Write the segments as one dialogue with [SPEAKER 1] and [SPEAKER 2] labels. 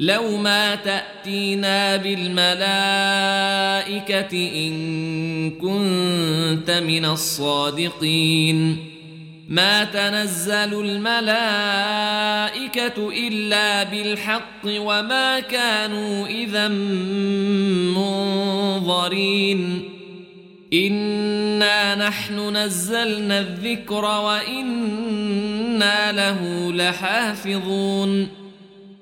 [SPEAKER 1] لو ما تاتينا بالملائكه ان كنت من الصادقين ما تنزل الملائكه الا بالحق وما كانوا اذا منظرين انا نحن نزلنا الذكر وأنا له لحافظون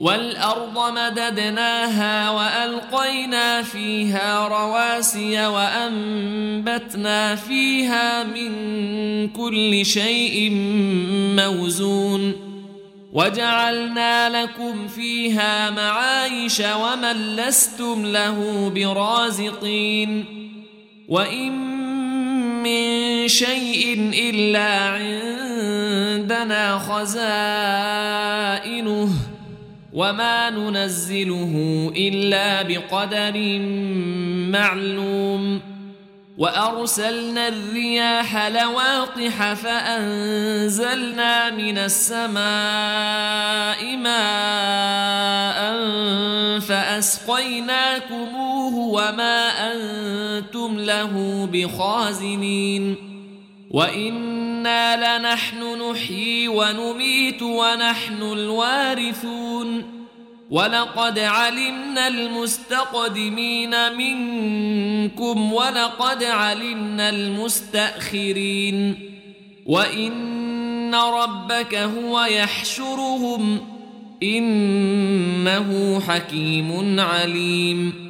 [SPEAKER 1] والأرض مددناها وألقينا فيها رواسي وأنبتنا فيها من كل شيء موزون وجعلنا لكم فيها معايش ومن لستم له برازقين وإن من شيء إلا عندنا خزائنه وما ننزله إلا بقدر معلوم. وأرسلنا الرياح لواقح فأنزلنا من السماء ماء فأسقيناكموه وما أنتم له بخازنين. وأنا لنحن نحيي ونميت ونحن الوارثون ولقد علمنا المستقدمين منكم ولقد علمنا المستاخرين وان ربك هو يحشرهم انه حكيم عليم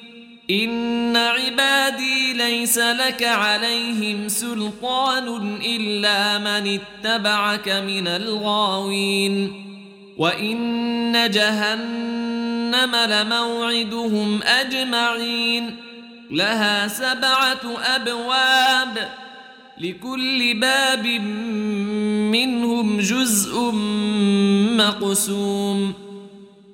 [SPEAKER 1] ان عبادي ليس لك عليهم سلطان الا من اتبعك من الغاوين وان جهنم لموعدهم اجمعين لها سبعه ابواب لكل باب منهم جزء مقسوم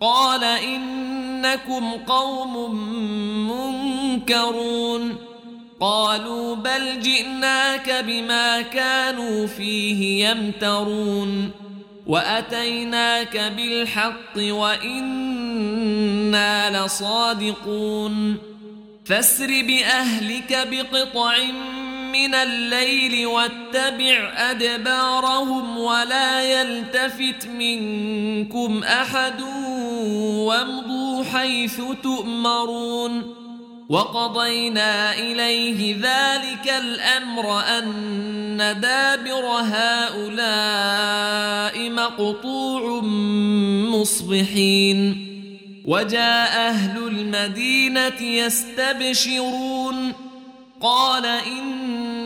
[SPEAKER 1] قال إنكم قوم منكرون. قالوا بل جئناك بما كانوا فيه يمترون. وأتيناك بالحق وإنا لصادقون. فاسر بأهلك بقطع من الليل واتبع أدبارهم ولا يلتفت منكم أحد وامضوا حيث تؤمرون وقضينا إليه ذلك الأمر أن دابر هؤلاء مقطوع مصبحين وجاء أهل المدينة يستبشرون قال إن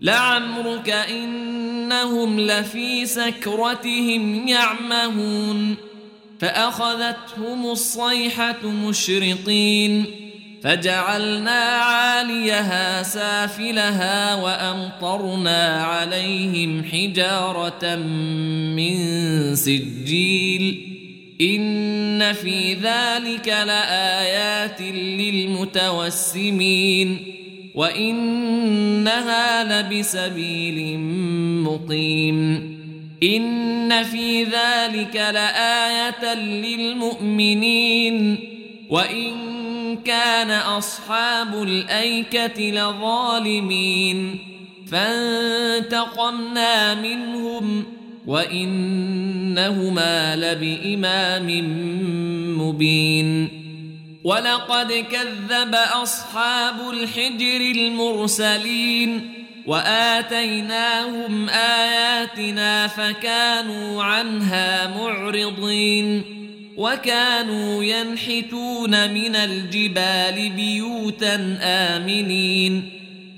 [SPEAKER 1] لعمرك إنهم لفي سكرتهم يعمهون فأخذتهم الصيحة مشرقين فجعلنا عاليها سافلها وأمطرنا عليهم حجارة من سجيل إن في ذلك لآيات للمتوسمين وانها لبسبيل مقيم ان في ذلك لايه للمؤمنين وان كان اصحاب الايكه لظالمين فانتقمنا منهم وانهما لبامام مبين ولقد كذب أصحاب الحجر المرسلين وآتيناهم آياتنا فكانوا عنها معرضين وكانوا ينحتون من الجبال بيوتا آمنين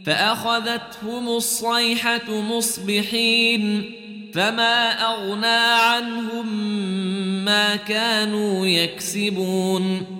[SPEAKER 1] فأخذتهم الصيحة مصبحين فما أغنى عنهم ما كانوا يكسبون